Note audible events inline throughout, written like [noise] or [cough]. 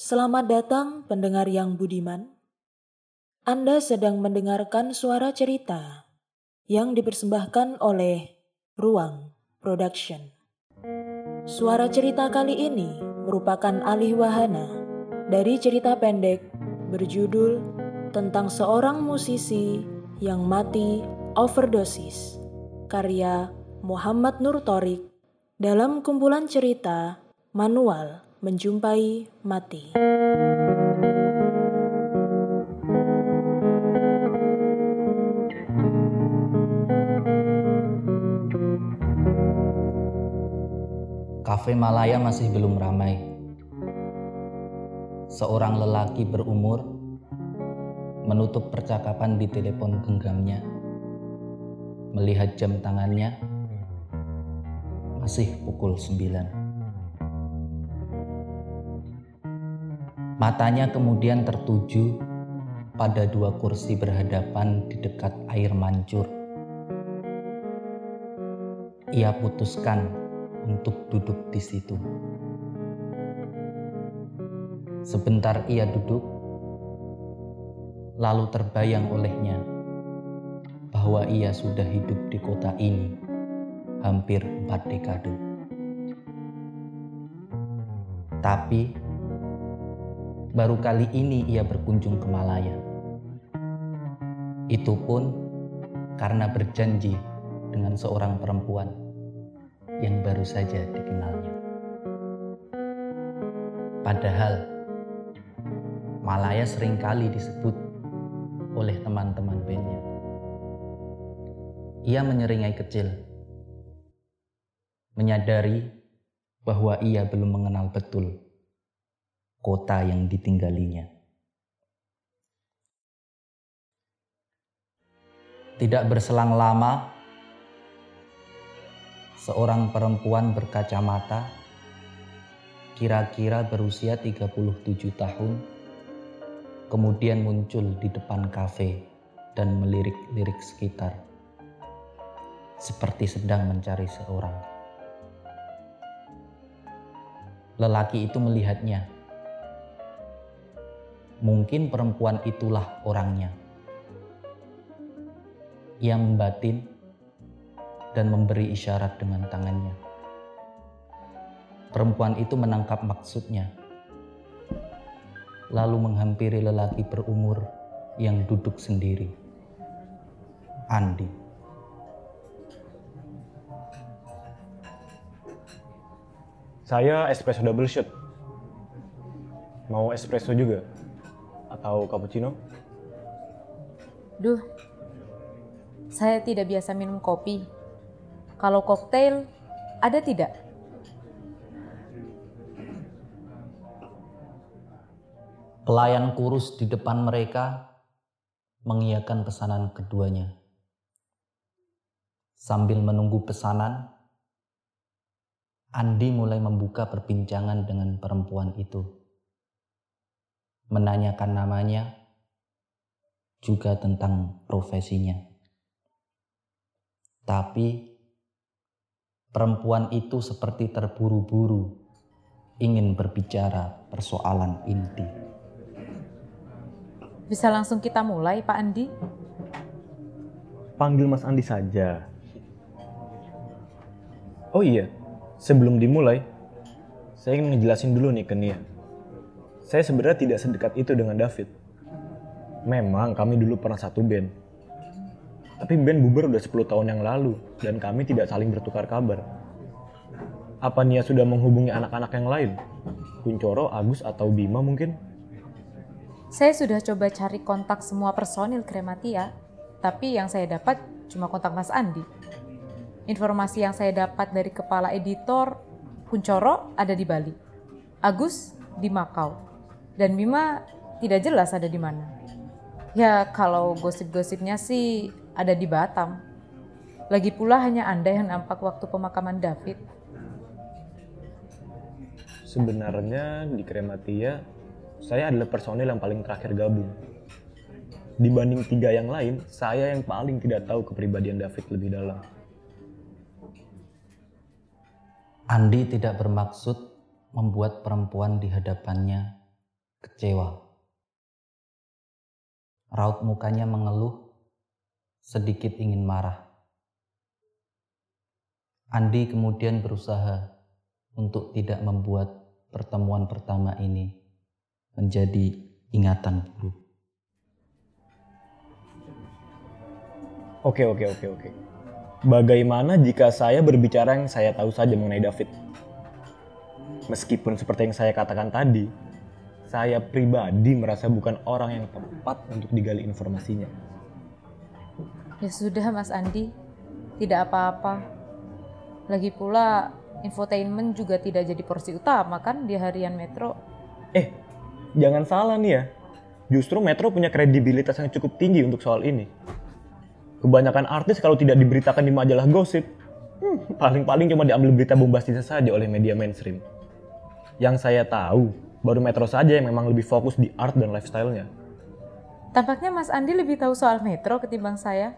Selamat datang pendengar yang budiman. Anda sedang mendengarkan suara cerita yang dipersembahkan oleh Ruang Production. Suara cerita kali ini merupakan alih wahana dari cerita pendek berjudul tentang seorang musisi yang mati overdosis karya Muhammad Nur Torik dalam kumpulan cerita Manual Menjumpai Mati. Kafe Malaya masih belum ramai. Seorang lelaki berumur menutup percakapan di telepon genggamnya. Melihat jam tangannya, masih pukul sembilan. Matanya kemudian tertuju pada dua kursi berhadapan di dekat air mancur. Ia putuskan untuk duduk di situ. Sebentar ia duduk, lalu terbayang olehnya bahwa ia sudah hidup di kota ini hampir empat dekade. Tapi baru kali ini ia berkunjung ke Malaya. Itu pun karena berjanji dengan seorang perempuan yang baru saja dikenalnya. Padahal Malaya sering kali disebut oleh teman-teman bandnya. Ia menyeringai kecil, menyadari bahwa ia belum mengenal betul kota yang ditinggalinya. Tidak berselang lama, seorang perempuan berkacamata, kira-kira berusia 37 tahun, kemudian muncul di depan kafe dan melirik-lirik sekitar, seperti sedang mencari seorang. Lelaki itu melihatnya. Mungkin perempuan itulah orangnya. Ia membatin dan memberi isyarat dengan tangannya. Perempuan itu menangkap maksudnya, lalu menghampiri lelaki berumur yang duduk sendiri, Andi. Saya espresso double shot. Mau espresso juga? Atau cappuccino? Duh, saya tidak biasa minum kopi. Kalau koktail, ada tidak? Pelayan kurus di depan mereka mengiyakan pesanan keduanya. Sambil menunggu pesanan, Andi mulai membuka perbincangan dengan perempuan itu. Menanyakan namanya, juga tentang profesinya. Tapi perempuan itu seperti terburu-buru ingin berbicara persoalan inti. Bisa langsung kita mulai, Pak Andi? Panggil Mas Andi saja. Oh iya, sebelum dimulai, saya ingin ngejelasin dulu nih ke Nia. Saya sebenarnya tidak sedekat itu dengan David. Memang kami dulu pernah satu band, tapi band bubar udah 10 tahun yang lalu dan kami tidak saling bertukar kabar. Apa Nia sudah menghubungi anak-anak yang lain? Kuncoro, Agus, atau Bima mungkin? Saya sudah coba cari kontak semua personil Krematia, tapi yang saya dapat cuma kontak Mas Andi. Informasi yang saya dapat dari kepala editor, Kuncoro ada di Bali, Agus di Makau, dan Bima tidak jelas ada di mana. Ya kalau gosip-gosipnya sih ada di Batam. Lagi pula hanya Anda yang nampak waktu pemakaman David. Sebenarnya di Krematia, saya adalah personil yang paling terakhir gabung. Dibanding tiga yang lain, saya yang paling tidak tahu kepribadian David lebih dalam. Andi tidak bermaksud membuat perempuan di hadapannya kecewa. Raut mukanya mengeluh, sedikit ingin marah. Andi kemudian berusaha untuk tidak membuat pertemuan pertama ini menjadi ingatan buruk. Oke, oke, oke, oke. Bagaimana jika saya berbicara yang saya tahu saja mengenai David? Meskipun seperti yang saya katakan tadi, saya pribadi merasa bukan orang yang tepat untuk digali informasinya. Ya sudah Mas Andi, tidak apa-apa. Lagi pula infotainment juga tidak jadi porsi utama kan di harian Metro. Eh, jangan salah nih ya. Justru Metro punya kredibilitas yang cukup tinggi untuk soal ini. Kebanyakan artis kalau tidak diberitakan di majalah gosip, hmm, paling-paling cuma diambil berita bombastis saja oleh media mainstream. Yang saya tahu, baru Metro saja yang memang lebih fokus di art dan lifestyle-nya. Tampaknya Mas Andi lebih tahu soal Metro ketimbang saya.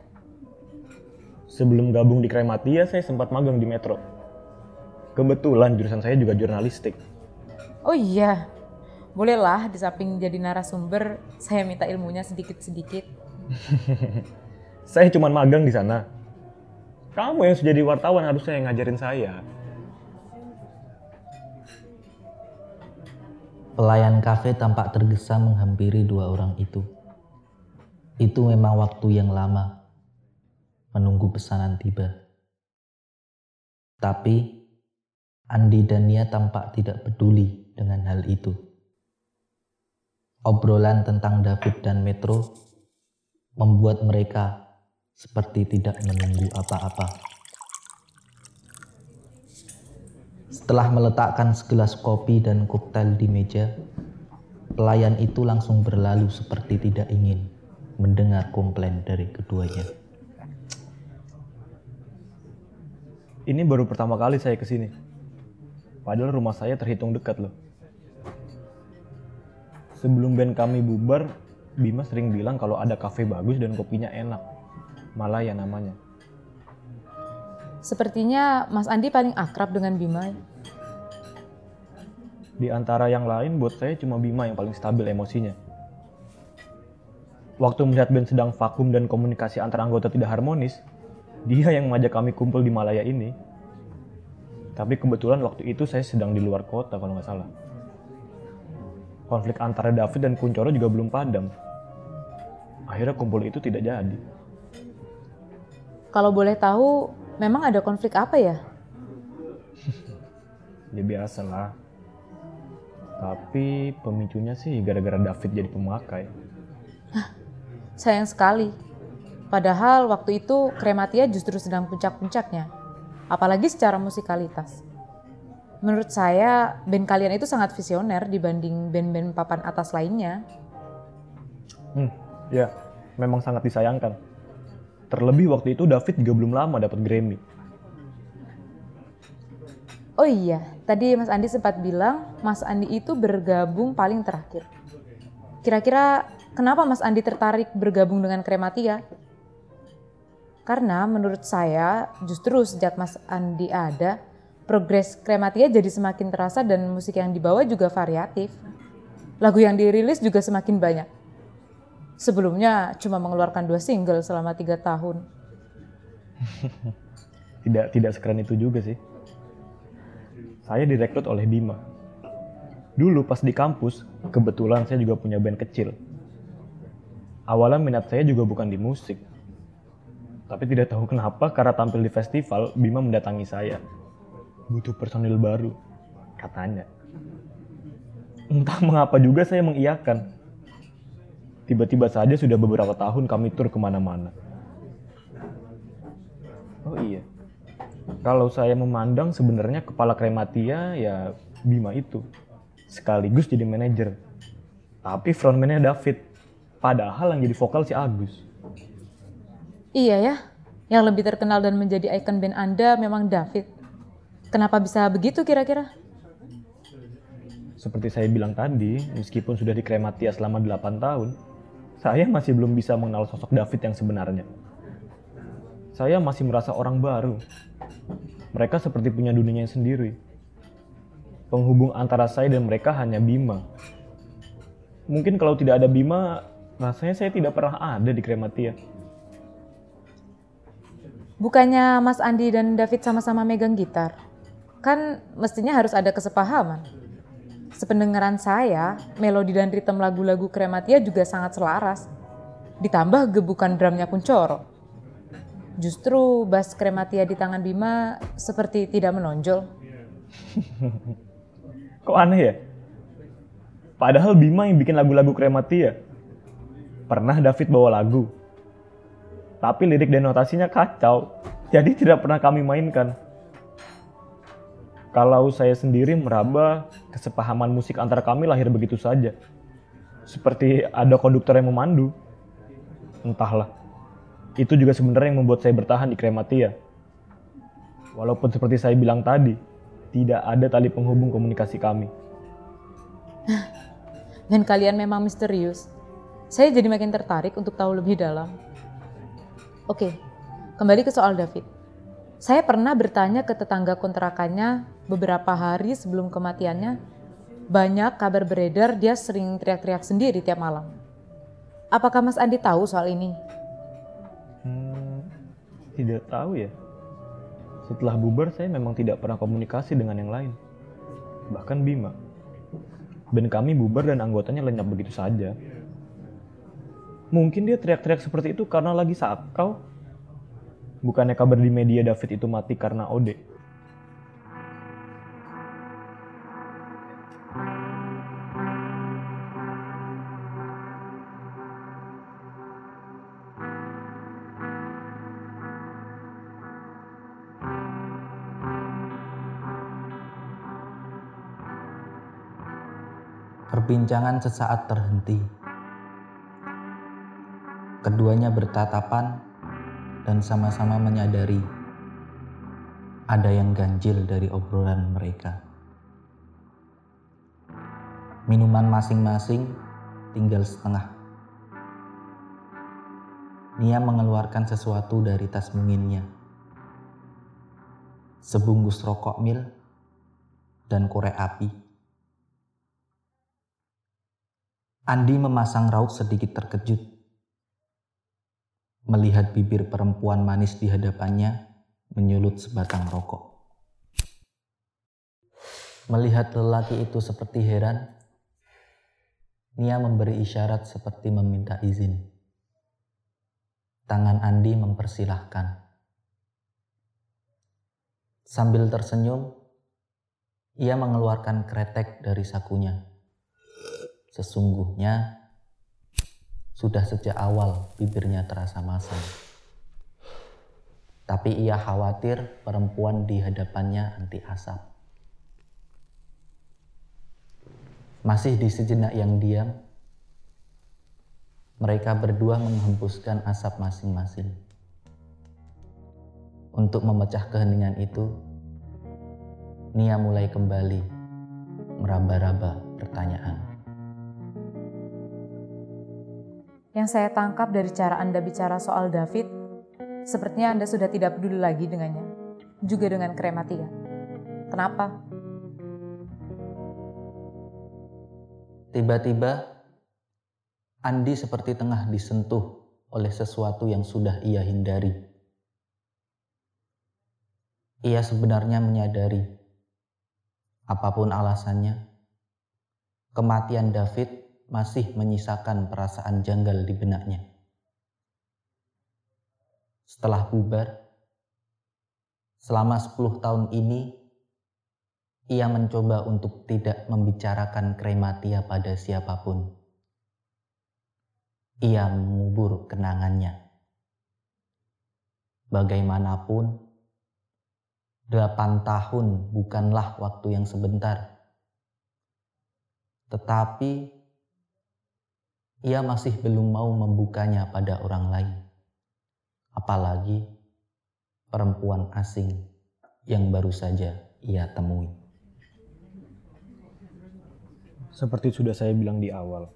Sebelum gabung di Krematia, saya sempat magang di Metro. Kebetulan jurusan saya juga jurnalistik. Oh iya, bolehlah di samping jadi narasumber, saya minta ilmunya sedikit-sedikit. [laughs] Saya cuma magang di sana. Kamu yang sudah jadi wartawan harusnya yang ngajarin saya. Pelayan kafe tampak tergesa menghampiri dua orang itu. Itu memang waktu yang lama menunggu pesanan tiba. Tapi Andi dan Nia tampak tidak peduli dengan hal itu. Obrolan tentang David dan Metro membuat mereka seperti tidak menunggu apa-apa. Setelah meletakkan segelas kopi dan koktail di meja, pelayan itu langsung berlalu seperti tidak ingin mendengar komplain dari keduanya. Ini baru pertama kali saya ke sini. Padahal rumah saya terhitung dekat loh. Sebelum band kami bubar, Bima sering bilang kalau ada kafe bagus dan kopinya enak. Malaya namanya. Sepertinya Mas Andi paling akrab dengan Bima. Di antara yang lain buat saya cuma Bima yang paling stabil emosinya. Waktu melihat band sedang vakum dan komunikasi antar anggota tidak harmonis, dia yang mengajak kami kumpul di Malaya ini. Tapi kebetulan waktu itu saya sedang di luar kota kalau nggak salah. Konflik antara David dan Kuncoro juga belum padam. Akhirnya kumpul itu tidak jadi. Kalau boleh tahu, memang ada konflik apa ya? [laughs] Ya biasa lah. Tapi pemicunya sih gara-gara David jadi pemakai. Sayang sekali. Padahal waktu itu Krematia justru sedang puncak-puncaknya. Apalagi secara musikalitas. Menurut saya, band kalian itu sangat visioner dibanding band-band papan atas lainnya. Hmm, ya, memang sangat disayangkan. Terlebih waktu itu David juga belum lama dapat Grammy. Oh iya, tadi Mas Andi sempat bilang Mas Andi itu bergabung paling terakhir. Kira-kira kenapa Mas Andi tertarik bergabung dengan Krematia? Karena menurut saya justru sejak Mas Andi ada, progres Krematia jadi semakin terasa dan musik yang dibawa juga variatif. Lagu yang dirilis juga semakin banyak. Sebelumnya cuma mengeluarkan dua single selama tiga tahun. [laughs] Tidak tidak sekeren itu juga sih. Saya direkrut oleh Bima. Dulu pas di kampus, kebetulan saya juga punya band kecil. Awalnya minat saya juga bukan di musik. Tapi tidak tahu kenapa karena tampil di festival, Bima mendatangi saya. Butuh personil baru, katanya. Entah mengapa juga saya mengiyakan. Tiba-tiba saja sudah beberapa tahun kami tur ke mana-mana. Oh iya, kalau saya memandang sebenarnya kepala krematia ya Bima itu. Sekaligus jadi manajer. Tapi frontman-nya David. Padahal yang jadi vokal si Agus. Iya ya, yang lebih terkenal dan menjadi ikon band Anda memang David. Kenapa bisa begitu kira-kira? Seperti saya bilang tadi, meskipun sudah di krematia selama 8 tahun, saya masih belum bisa mengenal sosok David yang sebenarnya. Saya masih merasa orang baru. Mereka seperti punya dunianya sendiri. Penghubung antara saya dan mereka hanya Bima. Mungkin kalau tidak ada Bima, rasanya saya tidak pernah ada di Krematia. Bukannya Mas Andi dan David sama-sama megang gitar? Kan mestinya harus ada kesepahaman. Sependengaran saya, melodi dan ritme lagu-lagu Krematia juga sangat selaras. Ditambah gebukan drumnya Kuncoro. Justru bass Krematia di tangan Bima seperti tidak menonjol. [laughs] Kok aneh ya? Padahal Bima yang bikin lagu-lagu Krematia. Pernah David bawa lagu, tapi lirik dan notasinya kacau, jadi tidak pernah kami mainkan. Kalau saya sendiri meraba, kesepahaman musik antara kami lahir begitu saja. Seperti ada konduktor yang memandu. Entahlah. Itu juga sebenarnya yang membuat saya bertahan di Krematia. Walaupun seperti saya bilang tadi, tidak ada tali penghubung komunikasi kami. Dan kalian memang misterius. Saya jadi makin tertarik untuk tahu lebih dalam. Oke, kembali ke soal David. Saya pernah bertanya ke tetangga kontrakannya beberapa hari sebelum kematiannya. Banyak kabar beredar dia sering teriak-teriak sendiri tiap malam. Apakah Mas Andi tahu soal ini? Hmm, tidak tahu ya. Setelah bubar saya memang tidak pernah komunikasi dengan yang lain. Bahkan Bima. Band kami bubar dan anggotanya lenyap begitu saja. Mungkin dia teriak-teriak seperti itu karena lagi sakau. Bukannya kabar di media David itu mati karena OD. Perbincangan sesaat terhenti. Keduanya bertatapan dan sama-sama menyadari ada yang ganjil dari obrolan mereka. Minuman masing-masing tinggal setengah. Nia mengeluarkan sesuatu dari tas munginnya. Sebungkus rokok mil dan korek api. Andi memasang raut sedikit terkejut melihat bibir perempuan manis di hadapannya menyulut sebatang rokok. Melihat lelaki itu seperti heran, Nia memberi isyarat seperti meminta izin. Tangan Andi mempersilahkan. Sambil tersenyum, ia mengeluarkan kretek dari sakunya. Sesungguhnya, sudah sejak awal bibirnya terasa masam. Tapi ia khawatir perempuan di hadapannya anti asap. Masih di sejenak yang diam, mereka berdua menghembuskan asap masing-masing. Untuk memecah keheningan itu, Nia mulai kembali meraba-raba pertanyaan. Yang saya tangkap dari cara Anda bicara soal David, sepertinya Anda sudah tidak peduli lagi dengannya, juga dengan krematia. Kenapa? Tiba-tiba, Andi seperti tengah disentuh oleh sesuatu yang sudah ia hindari. Ia sebenarnya menyadari, apa pun alasannya, kematian David masih menyisakan perasaan janggal di benaknya. Setelah bubar, selama 10 tahun ini, ia mencoba untuk tidak membicarakan krematia pada siapa pun. Ia mengubur kenangannya. Bagaimanapun, delapan tahun bukanlah waktu yang sebentar. Tetapi ia masih belum mau membukanya pada orang lain. Apalagi perempuan asing yang baru saja ia temui. Seperti sudah saya bilang di awal,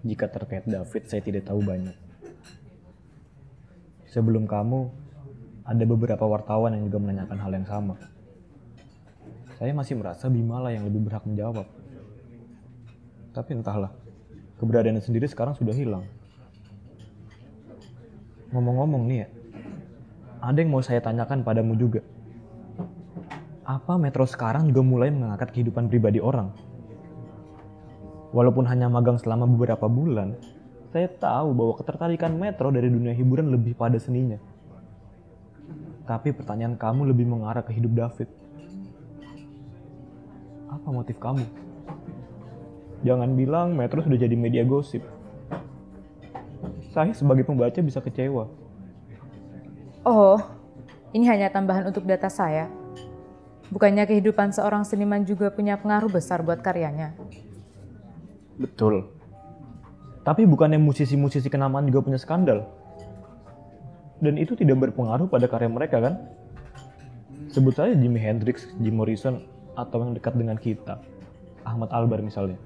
jika terkait David saya tidak tahu banyak. Sebelum kamu, ada beberapa wartawan yang juga menanyakan hal yang sama. Saya masih merasa Bimala yang lebih berhak menjawab. Tapi entahlah, keberadaannya sendiri sekarang sudah hilang. Ngomong-ngomong nih ya, ada yang mau saya tanyakan padamu juga. Apa Metro sekarang juga mulai mengangkat kehidupan pribadi orang? Walaupun hanya magang selama beberapa bulan, saya tahu bahwa ketertarikan Metro dari dunia hiburan lebih pada seninya. Tapi pertanyaan kamu lebih mengarah ke hidup David. Apa motif kamu? Jangan bilang Metro sudah jadi media gosip. Saya sebagai pembaca bisa kecewa. Oh, ini hanya tambahan untuk data saya. Bukannya kehidupan seorang seniman juga punya pengaruh besar buat karyanya? Betul. Tapi bukannya musisi-musisi kenamaan juga punya skandal? Dan itu tidak berpengaruh pada karya mereka kan? Sebut saja Jimi Hendrix, Jim Morrison, atau yang dekat dengan kita. Ahmad Albar misalnya.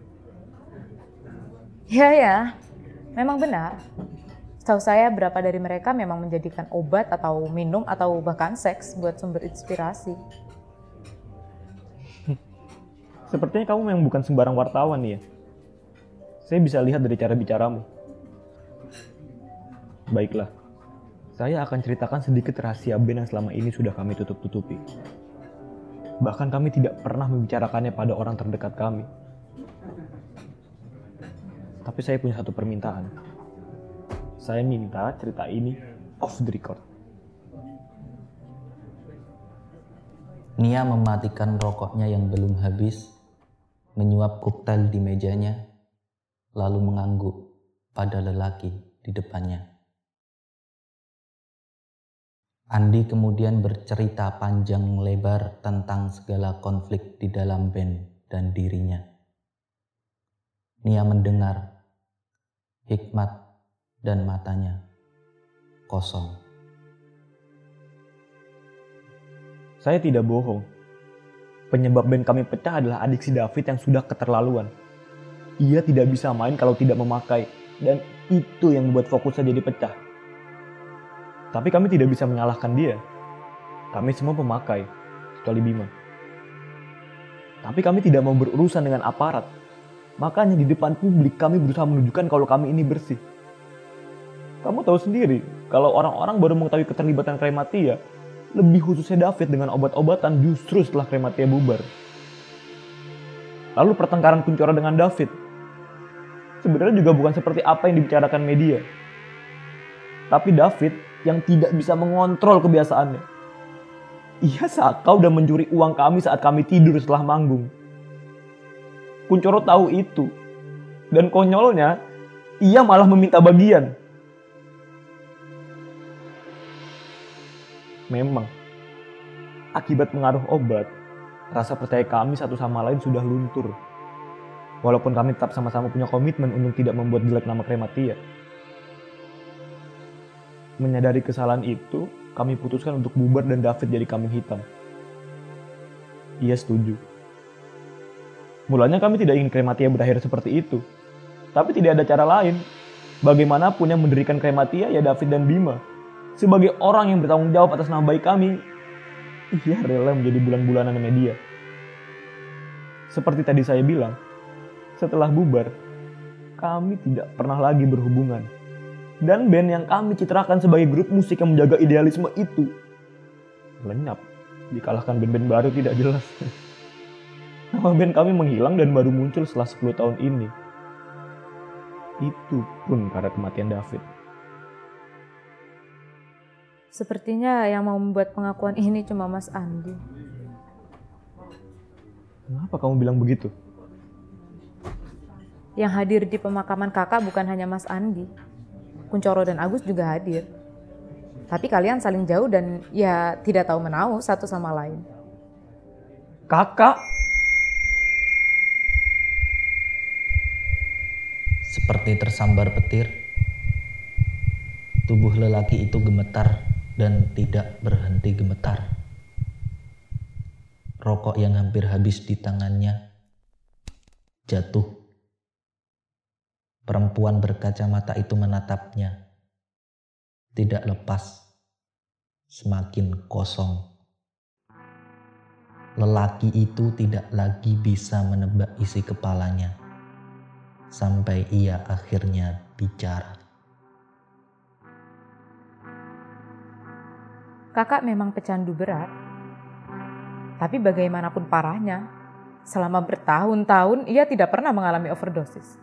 Ya ya, memang benar. Setahu saya berapa dari mereka memang menjadikan obat atau minum atau bahkan seks buat sumber inspirasi. Sepertinya kamu memang bukan sembarang wartawan ya. Saya bisa lihat dari cara bicaramu. Baiklah, saya akan ceritakan sedikit rahasia band yang selama ini sudah kami tutup-tutupi. Bahkan kami tidak pernah membicarakannya pada orang terdekat kami. Tapi saya punya satu permintaan. Saya minta cerita ini off the record. Nia mematikan rokoknya yang belum habis, menyuap koktail di mejanya, lalu mengangguk pada lelaki di depannya. Andi kemudian bercerita panjang lebar tentang segala konflik di dalam band dan dirinya. Nia mendengar, hikmat dan matanya kosong. Saya tidak bohong. Penyebab band kami pecah adalah adik si David yang sudah keterlaluan. Ia tidak bisa main kalau tidak memakai, dan itu yang membuat fokusnya jadi pecah. Tapi kami tidak bisa menyalahkan dia. Kami semua pemakai, kecuali Bima. Tapi kami tidak mau berurusan dengan aparat. Makanya di depan publik kami berusaha menunjukkan kalau kami ini bersih. Kamu tahu sendiri, kalau orang-orang baru mengetahui keterlibatan Krematia, lebih khususnya David dengan obat-obatan justru setelah Krematia bubar. Lalu pertengkaran Kuncoro dengan David, sebenarnya juga bukan seperti apa yang dibicarakan media. Tapi David yang tidak bisa mengontrol kebiasaannya. Ia sakau dan mencuri uang kami saat kami tidur setelah manggung. Kuncoro tahu itu. Dan konyolnya, ia malah meminta bagian. Memang, akibat pengaruh obat, rasa percaya kami satu sama lain sudah luntur. Walaupun kami tetap sama-sama punya komitmen untuk tidak membuat jelek nama Krematia. Menyadari kesalahan itu, kami putuskan untuk bubar dan David jadi kambing hitam. Ia setuju. Mulanya kami tidak ingin Krematia berakhir seperti itu. Tapi tidak ada cara lain. Bagaimanapun yang mendirikan Krematia ya David dan Bima. Sebagai orang yang bertanggung jawab atas nama baik kami, ia rela menjadi bulan-bulanan media. Seperti tadi saya bilang, setelah bubar, kami tidak pernah lagi berhubungan. Dan band yang kami citrakan sebagai grup musik yang menjaga idealisme itu lenyap, dikalahkan band-band baru tidak jelas. [laughs] Nama band kami menghilang dan baru muncul setelah 10 tahun ini. Itu pun karena kematian David. Sepertinya yang mau membuat pengakuan ini cuma Mas Andi. Kenapa kamu bilang begitu? Yang hadir di pemakaman kakak bukan hanya Mas Andi. Kuncoro dan Agus juga hadir. Tapi kalian saling jauh dan ya tidak tahu menau satu sama lain. Kakak? Seperti tersambar petir, tubuh lelaki itu gemetar dan tidak berhenti gemetar. Rokok yang hampir habis di tangannya jatuh. Perempuan berkacamata itu menatapnya, tidak lepas, semakin kosong. Lelaki itu tidak lagi bisa menebak isi kepalanya. Sampai ia akhirnya bicara. Kakak memang pecandu berat. Tapi bagaimanapun parahnya, selama bertahun-tahun ia tidak pernah mengalami overdosis.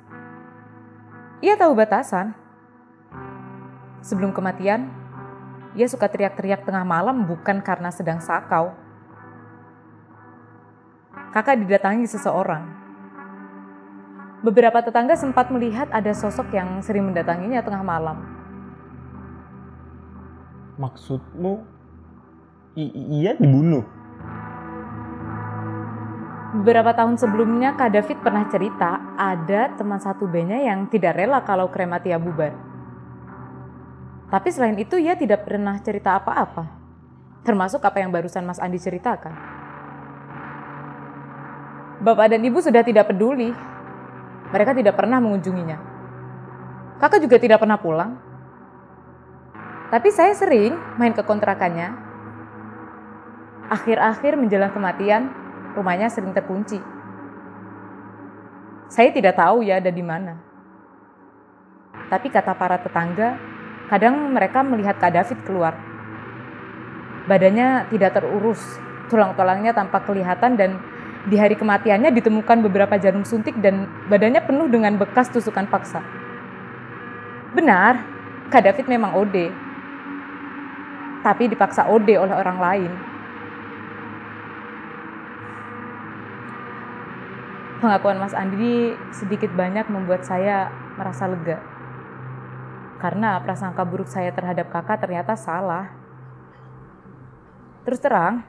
Ia tahu batasan. Sebelum kematian, ia suka teriak-teriak tengah malam bukan karena sedang sakau. Kakak didatangi seseorang. Beberapa tetangga sempat melihat ada sosok yang sering mendatanginya tengah malam. Maksudmu, ia dibunuh? Beberapa tahun sebelumnya Kak David pernah cerita ada teman satu bandnya yang tidak rela kalau krematia bubar. Tapi selain itu ia tidak pernah cerita apa-apa. Termasuk apa yang barusan Mas Andi ceritakan. Bapak dan ibu sudah tidak peduli. Mereka tidak pernah mengunjunginya. Kakak juga tidak pernah pulang. Tapi saya sering main ke kontrakannya. Akhir-akhir menjelang kematian, rumahnya sering terkunci. Saya tidak tahu ya ada di mana. Tapi kata para tetangga, kadang mereka melihat Kak David keluar. Badannya tidak terurus, tulang-tulangnya tampak kelihatan dan di hari kematiannya ditemukan beberapa jarum suntik dan badannya penuh dengan bekas tusukan paksa. Benar, Kak David memang OD. Tapi dipaksa OD oleh orang lain. Pengakuan Mas Andi sedikit banyak membuat saya merasa lega. Karena prasangka buruk saya terhadap kakak ternyata salah. Terus terang,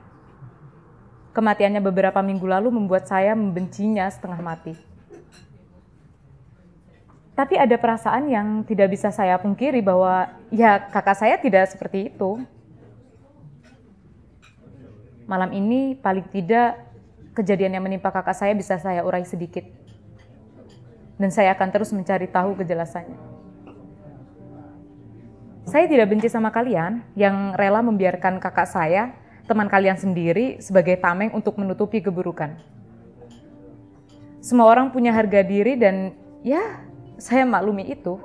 kematiannya beberapa minggu lalu membuat saya membencinya setengah mati. Tapi ada perasaan yang tidak bisa saya pungkiri bahwa ya kakak saya tidak seperti itu. Malam ini paling tidak kejadian yang menimpa kakak saya bisa saya urai sedikit. Dan saya akan terus mencari tahu kejelasannya. Saya tidak benci sama kalian yang rela membiarkan kakak saya, teman kalian sendiri, sebagai tameng untuk menutupi keburukan. Semua orang punya harga diri dan ya saya maklumi itu.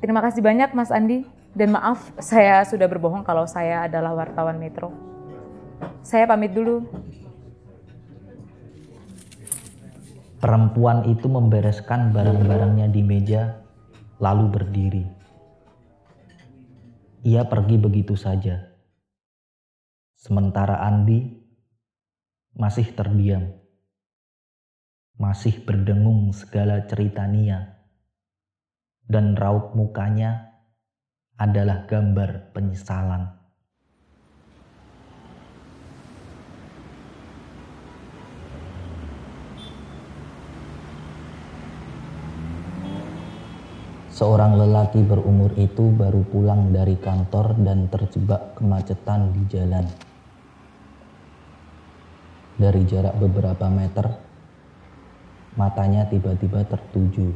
Terima kasih banyak Mas Andi. Dan maaf, saya sudah berbohong kalau saya adalah wartawan Metro. Saya pamit dulu. Perempuan itu membereskan barang-barangnya di meja, lalu berdiri. Ia pergi begitu saja. Sementara Andi masih terdiam, masih berdengung segala cerita Nia, dan raut mukanya adalah gambar penyesalan. Seorang lelaki berumur itu baru pulang dari kantor dan terjebak kemacetan di jalan. Dari jarak beberapa meter, matanya tiba-tiba tertuju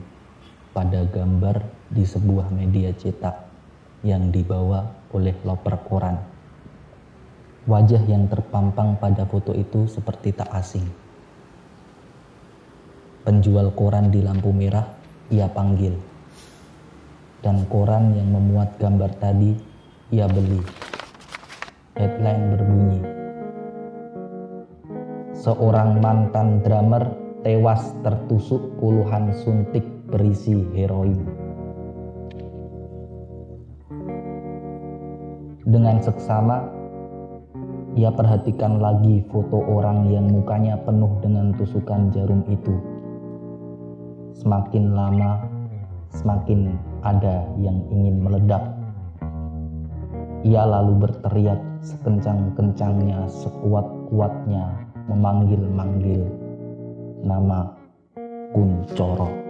pada gambar di sebuah media cetak yang dibawa oleh loper koran. Wajah yang terpampang pada foto itu seperti tak asing. Penjual koran di lampu merah ia panggil. Dan koran yang memuat gambar tadi ia beli. Headline berbunyi. Seorang mantan drummer tewas tertusuk puluhan suntik berisi heroin. Dengan seksama, ia perhatikan lagi foto orang yang mukanya penuh dengan tusukan jarum itu. Semakin lama, semakin ada yang ingin meledak. Ia lalu berteriak sekencang-kencangnya, sekuat-kuatnya, memanggil-manggil nama Kuncoro.